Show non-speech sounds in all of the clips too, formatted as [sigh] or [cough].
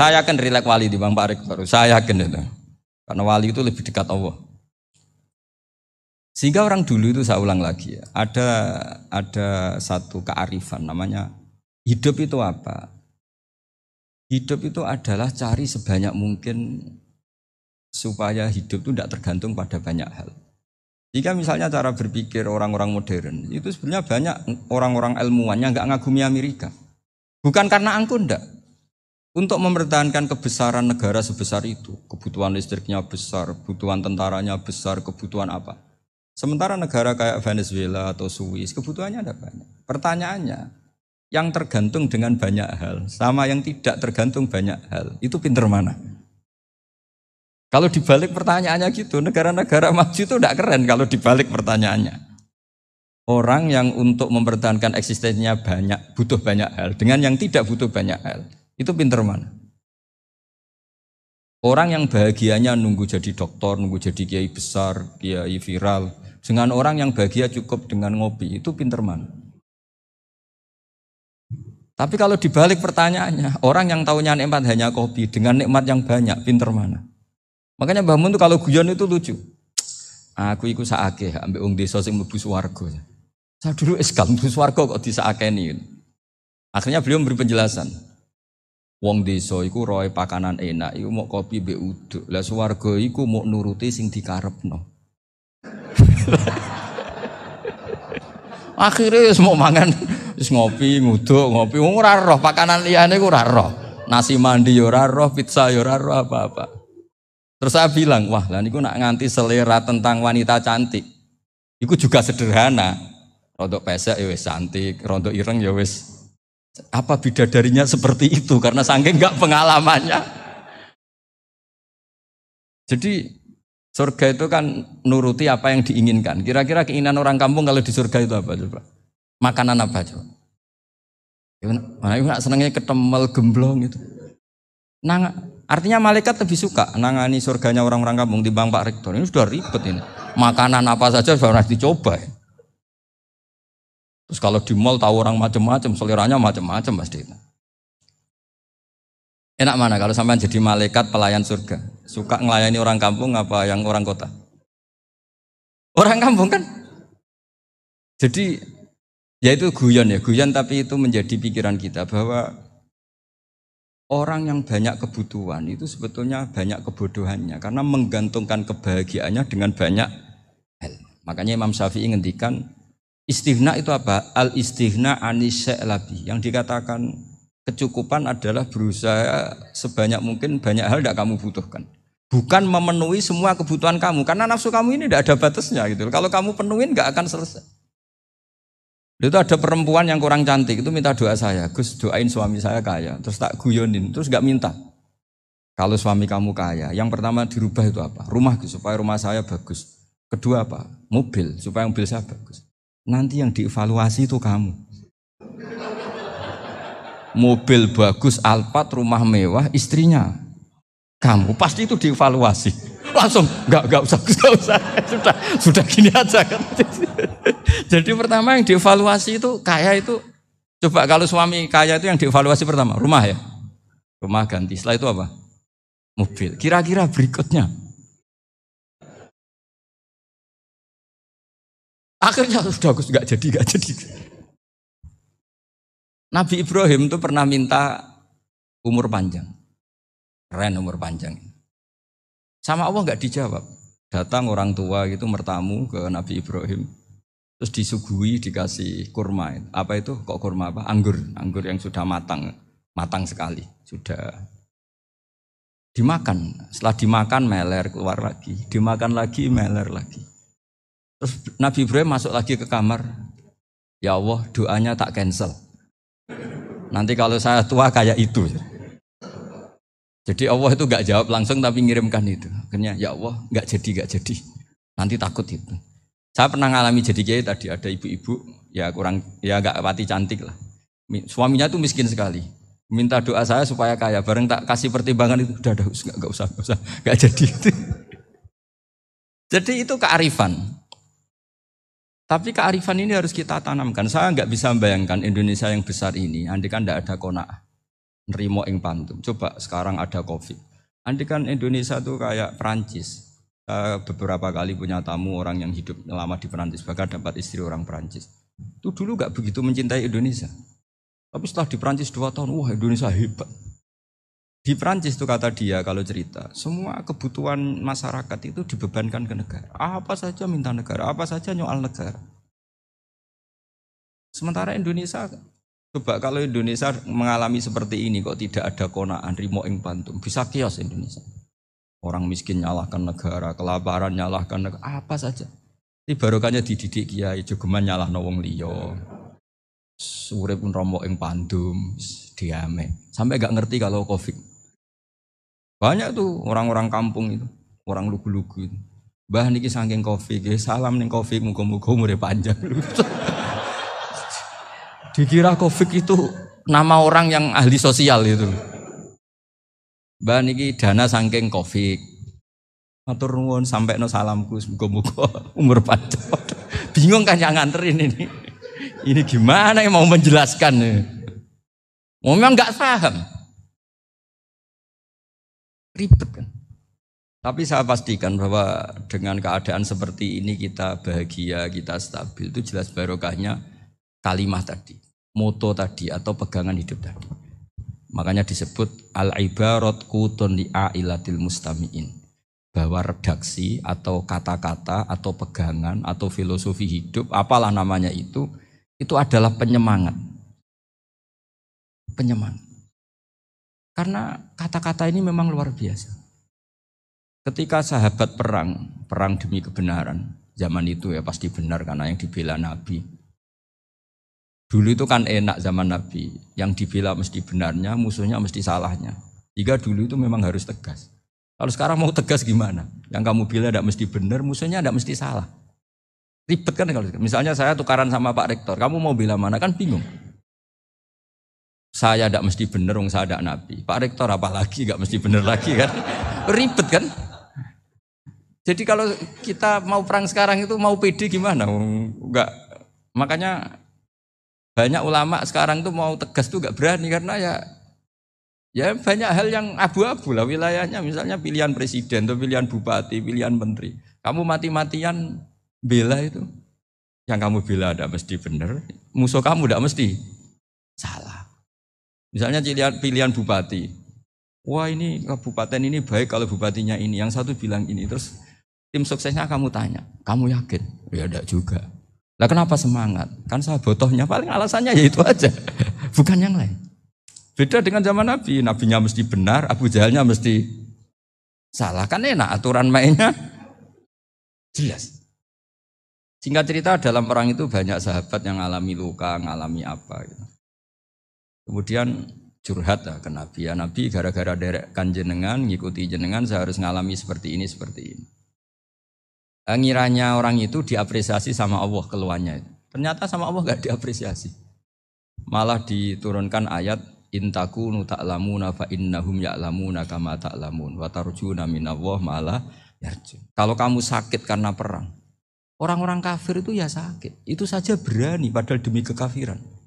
Saya yakin rilek wali di Bang Pak Rektor. Saya yakin itu. Karena wali itu lebih dekat Allah. Sehingga orang dulu itu saya ulang lagi ya, ada ada satu kearifan namanya hidup itu apa? Hidup itu adalah cari sebanyak mungkin supaya hidup itu tidak tergantung pada banyak hal. Jika misalnya cara berpikir orang-orang modern itu sebenarnya banyak orang-orang ilmuwannya nggak ngagumi Amerika. Bukan karena angku ndak. Untuk mempertahankan kebesaran negara sebesar itu, kebutuhan listriknya besar, kebutuhan tentaranya besar, kebutuhan apa? Sementara negara kayak Venezuela atau Swiss kebutuhannya ada banyak. Pertanyaannya, yang tergantung dengan banyak hal sama yang tidak tergantung banyak hal, itu pinter mana? Kalau dibalik pertanyaannya gitu, negara-negara [laughs] maju itu tidak keren kalau dibalik pertanyaannya. Orang yang untuk mempertahankan eksistensinya banyak, butuh banyak hal, dengan yang tidak butuh banyak hal, itu pinter mana? Orang yang bahagianya nunggu jadi dokter, nunggu jadi kiai besar, kiai viral, dengan orang yang bahagia cukup dengan ngopi, itu pinter mana? Tapi kalau dibalik pertanyaannya, orang yang tahunya nikmat hanya kopi dengan nikmat yang banyak, pinter mana? Makanya Mbah Mun tuh kalau guyon itu lucu. Aku ikut saake ambil ung desa sing mlebu swarga. Saya dulu eskal mlebu swarga kok disakeni. Akhirnya beliau memberi penjelasan. Wong desa iku roy pakanan enak, iku mau kopi mbek uduk. Lah swarga iku mau nuruti sing dikarepno. [laughs] Akhirnya semua mangan wis ngopi, nguduk, ngopi. Wong ora roh pakanan liyane ku ora roh. Nasi mandi yo ora roh, pizza yo ora roh apa-apa. Terus saya bilang, wah lah niku nak nganti selera tentang wanita cantik. Iku juga sederhana. Rontok pesek ya wis cantik, rontok ireng ya wis apa bidadarinya seperti itu karena saking nggak pengalamannya. Jadi surga itu kan nuruti apa yang diinginkan. Kira-kira keinginan orang kampung kalau di surga itu apa coba? Makanan apa coba? Mana ibu nak senangnya ketemel gemblong itu. Nang, artinya malaikat lebih suka nangani surganya orang-orang kampung di bang Pak Rektor. Ini sudah ribet ini. Makanan apa saja sudah pernah dicoba. Ya. Terus kalau di mall tahu orang macam-macam, seleranya macam-macam pasti. Enak mana kalau sampai jadi malaikat pelayan surga? Suka ngelayani orang kampung apa yang orang kota? Orang kampung kan? Jadi ya itu guyon ya, guyon tapi itu menjadi pikiran kita bahwa orang yang banyak kebutuhan itu sebetulnya banyak kebodohannya karena menggantungkan kebahagiaannya dengan banyak hal. Makanya Imam Syafi'i ngendikan Istighna itu apa? Al istighna labi. Yang dikatakan kecukupan adalah berusaha sebanyak mungkin banyak hal tidak kamu butuhkan. Bukan memenuhi semua kebutuhan kamu. Karena nafsu kamu ini tidak ada batasnya gitu. Kalau kamu penuhin nggak akan selesai. Itu ada perempuan yang kurang cantik itu minta doa saya. Gus doain suami saya kaya. Terus tak guyonin. Terus nggak minta. Kalau suami kamu kaya, yang pertama dirubah itu apa? Rumah supaya rumah saya bagus. Kedua apa? Mobil supaya mobil saya bagus. Nanti yang dievaluasi itu kamu. Mobil bagus, Alphard, rumah mewah, istrinya. Kamu pasti itu dievaluasi. Langsung, nggak nggak usah, [laughs] nggak usah, sudah sudah gini aja kan. [laughs] Jadi pertama yang dievaluasi itu kaya itu, coba kalau suami kaya itu yang dievaluasi pertama rumah ya, rumah ganti. Setelah itu apa? Mobil. Kira-kira berikutnya Akhirnya sudah aku nggak jadi, nggak jadi. Nabi Ibrahim itu pernah minta umur panjang. Keren umur panjang. Sama Allah nggak dijawab. Datang orang tua gitu mertamu ke Nabi Ibrahim. Terus disuguhi dikasih kurma. Apa itu? Kok kurma apa? Anggur. Anggur yang sudah matang. Matang sekali. Sudah dimakan. Setelah dimakan meler keluar lagi. Dimakan lagi meler lagi. Terus Nabi Ibrahim masuk lagi ke kamar. Ya Allah, doanya tak cancel. Nanti kalau saya tua kayak itu. Jadi Allah itu gak jawab langsung tapi ngirimkan itu. Akhirnya ya Allah gak jadi gak jadi. Nanti takut itu. Saya pernah ngalami jadi kiai tadi ada ibu-ibu ya kurang ya gak pati cantik lah. Suaminya tuh miskin sekali. Minta doa saya supaya kaya. Bareng tak kasih pertimbangan itu udah udah gak, gak usah gak usah gak jadi itu. [laughs] Jadi itu kearifan. Tapi kearifan ini harus kita tanamkan. Saya nggak bisa membayangkan Indonesia yang besar ini, andai kan tidak ada kona. nerimo ing pantum. Coba sekarang ada Covid. Andi kan Indonesia tuh kayak Prancis. Saya beberapa kali punya tamu orang yang hidup lama di Perancis, bahkan dapat istri orang Perancis. Itu dulu gak begitu mencintai Indonesia. Tapi setelah di Perancis dua tahun, wah Indonesia hebat. Di Perancis itu kata dia kalau cerita, semua kebutuhan masyarakat itu dibebankan ke negara. Apa saja minta negara, apa saja nyoal negara. Sementara Indonesia, coba kalau Indonesia mengalami seperti ini kok tidak ada konaan, rimo ing pantum, bisa kios Indonesia. Orang miskin nyalahkan negara, kelaparan nyalahkan negara, apa saja. Ini barokahnya dididik kiai, jogeman nyalah wong liya. Sore pun romo ing pandum, diame. Sampai gak ngerti kalau covid. Banyak tuh orang-orang kampung itu, orang lugu-lugu itu. Bah niki saking covid, salam ning covid, muga-muga umure panjang. [laughs] Dikira covid itu nama orang yang ahli sosial itu. Mbak niki dana saking Covid. Matur nuwun sampai no salamku muga-muga [laughs] umur panjang. [laughs] Bingung kan yang nganterin ini. Ini gimana yang mau menjelaskan? Memang nggak paham. Ribet kan. Tapi saya pastikan bahwa dengan keadaan seperti ini kita bahagia, kita stabil itu jelas barokahnya kalimat tadi, moto tadi atau pegangan hidup tadi. Makanya disebut al-ibarat kutun li ailatil mustami'in. Bahwa redaksi atau kata-kata atau pegangan atau filosofi hidup, apalah namanya itu, itu adalah penyemangat. Penyemangat. Karena kata-kata ini memang luar biasa. Ketika sahabat perang, perang demi kebenaran, zaman itu ya pasti benar karena yang dibela Nabi, Dulu itu kan enak zaman Nabi, yang dibela mesti benarnya, musuhnya mesti salahnya. Jika dulu itu memang harus tegas. Kalau sekarang mau tegas gimana? Yang kamu bela tidak mesti benar, musuhnya tidak mesti salah. Ribet kan kalau misalnya saya tukaran sama Pak Rektor, kamu mau bela mana kan bingung. Saya tidak mesti benar, wong saya tidak Nabi. Pak Rektor apalagi nggak mesti benar lagi kan? Ribet kan? Jadi kalau kita mau perang sekarang itu mau pede gimana? Enggak. Makanya banyak ulama sekarang tuh mau tegas tuh gak berani karena ya ya banyak hal yang abu-abu lah wilayahnya misalnya pilihan presiden atau pilihan bupati, pilihan menteri. Kamu mati-matian bela itu. Yang kamu bela ada mesti benar, musuh kamu tidak mesti salah. Misalnya pilihan, pilihan bupati. Wah ini kabupaten ini baik kalau bupatinya ini. Yang satu bilang ini. Terus tim suksesnya kamu tanya. Kamu yakin? Ya tidak juga. Lah kenapa semangat? Kan saya botohnya paling alasannya ya itu aja. [laughs] Bukan yang lain. Beda dengan zaman Nabi. Nabinya mesti benar, Abu Jahalnya mesti salah. Kan enak aturan mainnya jelas. Singkat cerita dalam perang itu banyak sahabat yang alami luka, ngalami apa gitu. Kemudian curhat lah ke Nabi. Ya Nabi gara-gara derek kan jenengan, ngikuti jenengan saya harus ngalami seperti ini, seperti ini. Eh, ngiranya orang itu diapresiasi sama Allah keluarnya. Ternyata sama Allah gak diapresiasi. Malah diturunkan ayat intaku nu ta'lamuna fa innahum ya'lamuna kama ta'lamun wa tarjuna minallah malah yarjun. Kalau kamu sakit karena perang, orang-orang kafir itu ya sakit. Itu saja berani padahal demi kekafiran.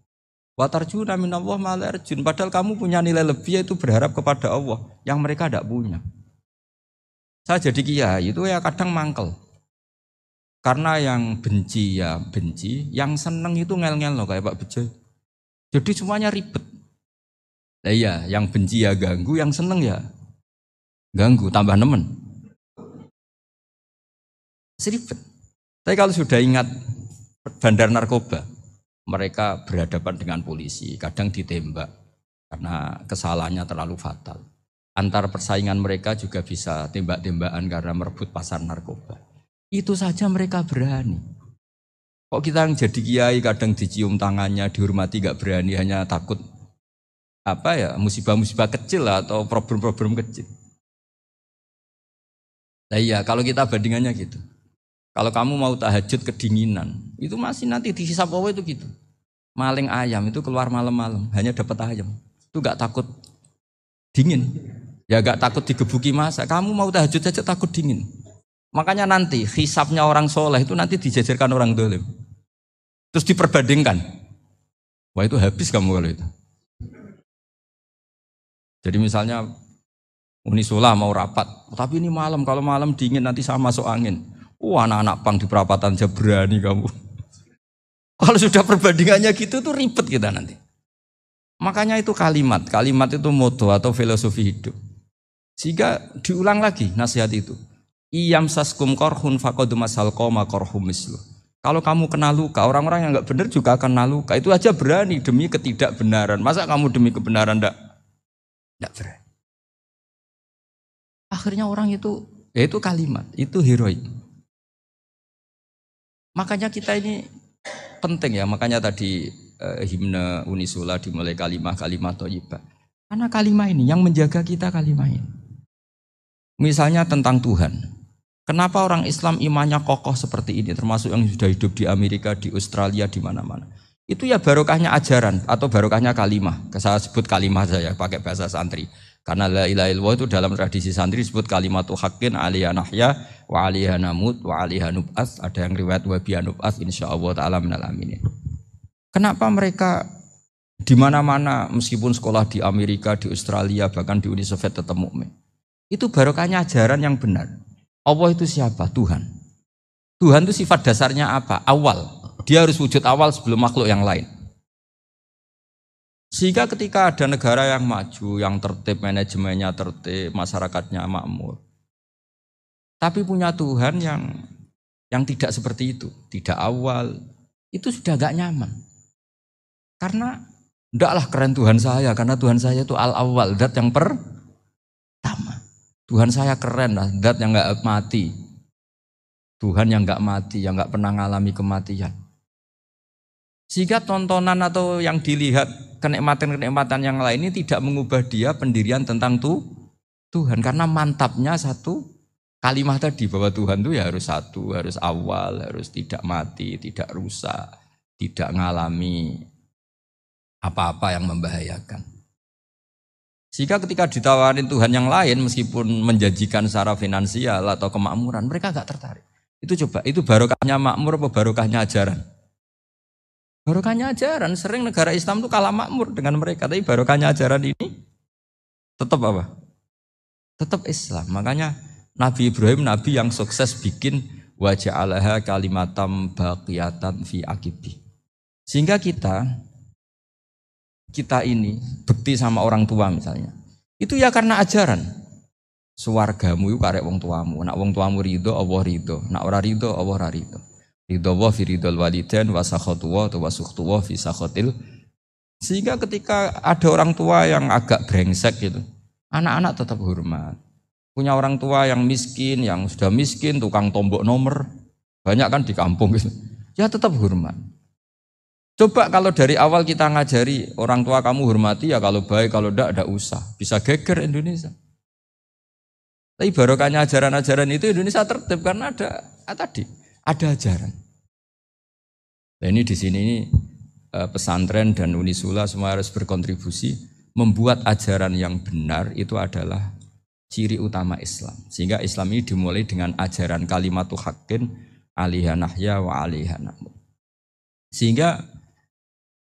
Wa tarjuna minallah malah yarjun. Padahal kamu punya nilai lebih yaitu berharap kepada Allah yang mereka tidak punya. Saya jadi kiai itu ya kadang mangkel. Karena yang benci ya benci, yang seneng itu ngel-ngel loh kayak Pak Bejo. Jadi semuanya ribet. Nah iya, yang benci ya ganggu, yang seneng ya ganggu, tambah nemen. Seribet. Tapi kalau sudah ingat bandar narkoba, mereka berhadapan dengan polisi, kadang ditembak karena kesalahannya terlalu fatal. Antar persaingan mereka juga bisa tembak-tembakan karena merebut pasar narkoba. Itu saja mereka berani. Kok kita yang jadi kiai kadang dicium tangannya, dihormati gak berani, hanya takut apa ya musibah-musibah kecil atau problem-problem kecil. Nah iya, kalau kita bandingannya gitu. Kalau kamu mau tahajud kedinginan, itu masih nanti di sisa bawah itu gitu. Maling ayam itu keluar malam-malam, hanya dapat ayam. Itu gak takut dingin. Ya gak takut digebuki masa. Kamu mau tahajud saja takut dingin. Makanya nanti hisapnya orang soleh itu nanti dijajarkan orang dolim. Terus diperbandingkan. Wah itu habis kamu kalau itu. Jadi misalnya Unisula mau rapat, tapi ini malam, kalau malam dingin nanti sama masuk angin. Wah anak-anak pang di perapatan aja berani kamu. [laughs] Kalau sudah perbandingannya gitu tuh ribet kita nanti. Makanya itu kalimat, kalimat itu moto atau filosofi hidup. Sehingga diulang lagi nasihat itu. Iyam saskum korhun fakodu masal koma korhum mislu. Kalau kamu kena luka, orang-orang yang nggak benar juga akan kena luka. Itu aja berani demi ketidakbenaran. Masa kamu demi kebenaran enggak? Enggak berani. Akhirnya orang itu, ya itu kalimat, itu heroik. Makanya kita ini penting ya, makanya tadi eh, himne Unisula dimulai kalimah-kalimah toyibah. Karena kalimah ini yang menjaga kita kalimah ini. Misalnya tentang Tuhan. Kenapa orang Islam imannya kokoh seperti ini, termasuk yang sudah hidup di Amerika, di Australia, di mana-mana. Itu ya barokahnya ajaran atau barokahnya kalimah. Saya sebut kalimah saya pakai bahasa santri. Karena la ilaha illallah itu dalam tradisi santri disebut kalimatu haqqin aliyah nahya wa aliyah namut wa aliyah nub'as. Ada yang riwayat wa biya nub'as insyaallah ta'ala minal aminin. Kenapa mereka di mana-mana meskipun sekolah di Amerika, di Australia, bahkan di Uni Soviet tetap mukmin. Itu barokahnya ajaran yang benar. Allah itu siapa? Tuhan. Tuhan itu sifat dasarnya apa? Awal. Dia harus wujud awal sebelum makhluk yang lain. Sehingga ketika ada negara yang maju, yang tertib, manajemennya tertib, masyarakatnya makmur. Tapi punya Tuhan yang yang tidak seperti itu, tidak awal, itu sudah gak nyaman. Karena ndaklah keren Tuhan saya, karena Tuhan saya itu al awal, dat yang pertama. Tuhan saya keren lah, dat yang gak mati. Tuhan yang gak mati, yang gak pernah mengalami kematian. Sehingga tontonan atau yang dilihat kenikmatan-kenikmatan yang lain ini tidak mengubah dia pendirian tentang tuh Tuhan karena mantapnya satu kalimat tadi bahwa Tuhan itu ya harus satu, harus awal, harus tidak mati, tidak rusak, tidak mengalami apa-apa yang membahayakan. Sehingga ketika ditawarin Tuhan yang lain meskipun menjanjikan secara finansial atau kemakmuran, mereka gak tertarik. Itu coba, itu barokahnya makmur apa barokahnya ajaran? Barokahnya ajaran, sering negara Islam itu kalah makmur dengan mereka. Tapi barokahnya ajaran ini tetap apa? Tetap Islam. Makanya Nabi Ibrahim, Nabi yang sukses bikin wajah Allah kalimatam baqiyatan fi akibi. Sehingga kita, kita ini bekti sama orang tua misalnya. Itu ya karena ajaran. Suwargamu itu karek wong tuamu. Nak wong tuamu ridho, Allah ridho. Nak ora ridho, Allah ora ridho. Ridho wa fi ridho walidain wa sakhatu wa wa sukhtu wa fi sakhatil. Sehingga ketika ada orang tua yang agak brengsek gitu, anak-anak tetap hormat. Punya orang tua yang miskin, yang sudah miskin, tukang tombok nomor, banyak kan di kampung gitu. Ya tetap hormat. Coba kalau dari awal kita ngajari orang tua kamu hormati ya kalau baik, kalau tidak, tidak usah. Bisa geger Indonesia. Tapi barokahnya ajaran-ajaran itu Indonesia tertib karena ada ah, tadi ada ajaran. Nah ini di sini ini eh, pesantren dan Unisula semua harus berkontribusi membuat ajaran yang benar itu adalah ciri utama Islam. Sehingga Islam ini dimulai dengan ajaran kalimatu haqqin alihanahya wa alihanamut. Sehingga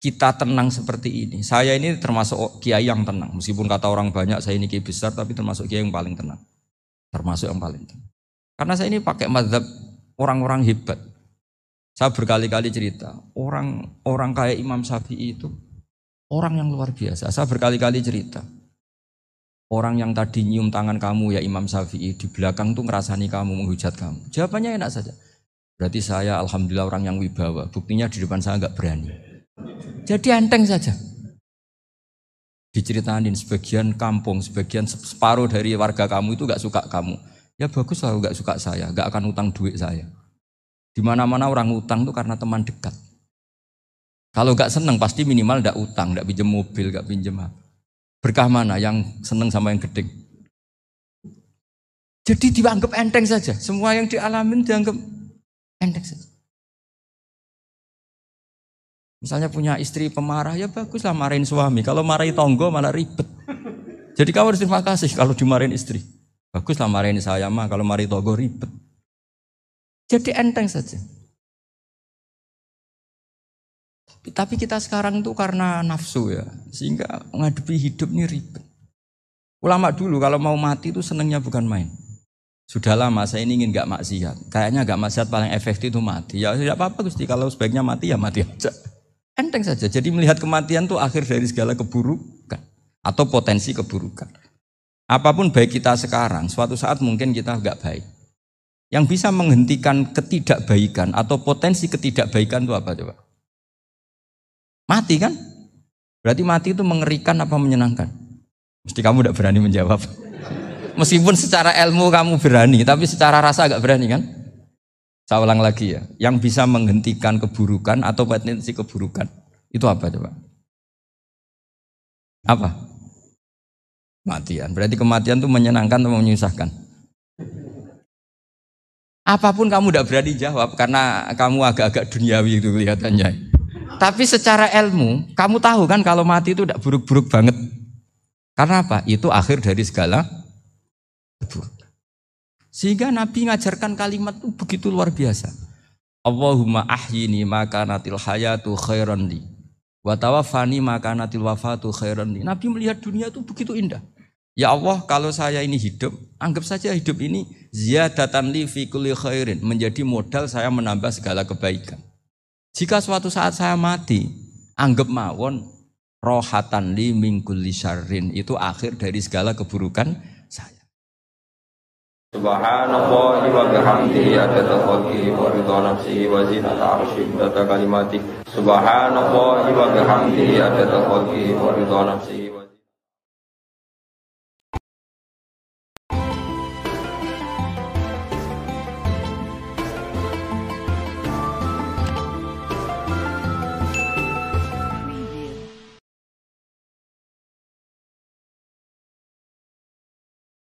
kita tenang seperti ini. Saya ini termasuk kiai yang tenang. Meskipun kata orang banyak saya ini kiai besar, tapi termasuk kiai yang paling tenang. Termasuk yang paling tenang. Karena saya ini pakai madhab orang-orang hebat. Saya berkali-kali cerita, orang-orang kayak Imam Syafi'i itu orang yang luar biasa. Saya berkali-kali cerita. Orang yang tadi nyium tangan kamu ya Imam Syafi'i di belakang tuh ngerasani kamu, menghujat kamu. Jawabannya enak saja. Berarti saya alhamdulillah orang yang wibawa. Buktinya di depan saya nggak berani. Jadi enteng saja. Diceritain sebagian kampung, sebagian separuh dari warga kamu itu nggak suka kamu. Ya bagus lah nggak suka saya, nggak akan utang duit saya. Di mana-mana orang utang tuh karena teman dekat. Kalau nggak seneng pasti minimal nggak utang, nggak pinjam mobil, nggak pinjam. Berkah mana yang seneng sama yang gede? Jadi dianggap enteng saja. Semua yang dialamin dianggap enteng saja. Misalnya punya istri pemarah, ya baguslah marahin suami. Kalau marahin tonggo malah ribet. Jadi kamu harus terima kasih kalau dimarahin istri. Bagus lah marahin saya mah kalau mari togo ribet. Jadi enteng saja. Tapi kita sekarang tuh karena nafsu ya, sehingga menghadapi hidup ini ribet. Ulama dulu kalau mau mati itu senengnya bukan main. Sudah lama saya ini ingin nggak maksiat. Kayaknya nggak maksiat paling efektif itu mati. Ya tidak apa-apa Gusti. Kalau sebaiknya mati ya mati aja. Enteng saja. Jadi melihat kematian itu akhir dari segala keburukan atau potensi keburukan. Apa pun baik kita sekarang, suatu saat mungkin kita nggak baik. Yang bisa menghentikan ketidakbaikan atau potensi ketidakbaikan itu apa coba? Mati kan? Berarti mati itu mengerikan apa menyenangkan? Mesti kamu tidak berani menjawab. [laughs] Meskipun secara ilmu kamu berani, tapi secara rasa agak berani kan? Saya ulang lagi ya, yang bisa menghentikan keburukan atau potensi keburukan itu apa coba? Apa? Matian. Berarti kematian itu menyenangkan atau menyusahkan? Apa pun kamu tidak berani jawab karena kamu agak-agak duniawi itu kelihatannya. Tapi secara ilmu, kamu tahu kan kalau mati itu tidak buruk-buruk banget. Karena apa? Itu akhir dari segala sehingga Nabi ngajarkan kalimat itu begitu luar biasa. Allahumma ahyini maka natil hayatu khairan li. Wa tawaffani maka natil wafatu khairan li. Nabi melihat dunia itu begitu indah. Ya Allah, kalau saya ini hidup, anggap saja hidup ini ziyadatan li fi kulli khairin, menjadi modal saya menambah segala kebaikan. Jika suatu saat saya mati, anggap mawon rohatan li min kulli syarrin, itu akhir dari segala keburukan Subhanallah wa bihamdihi adada khalqihi wa ridha nafsihi wa zinata arshih data kalimati Subhanallah wa bihamdihi adada khalqihi wa ridha nafsihi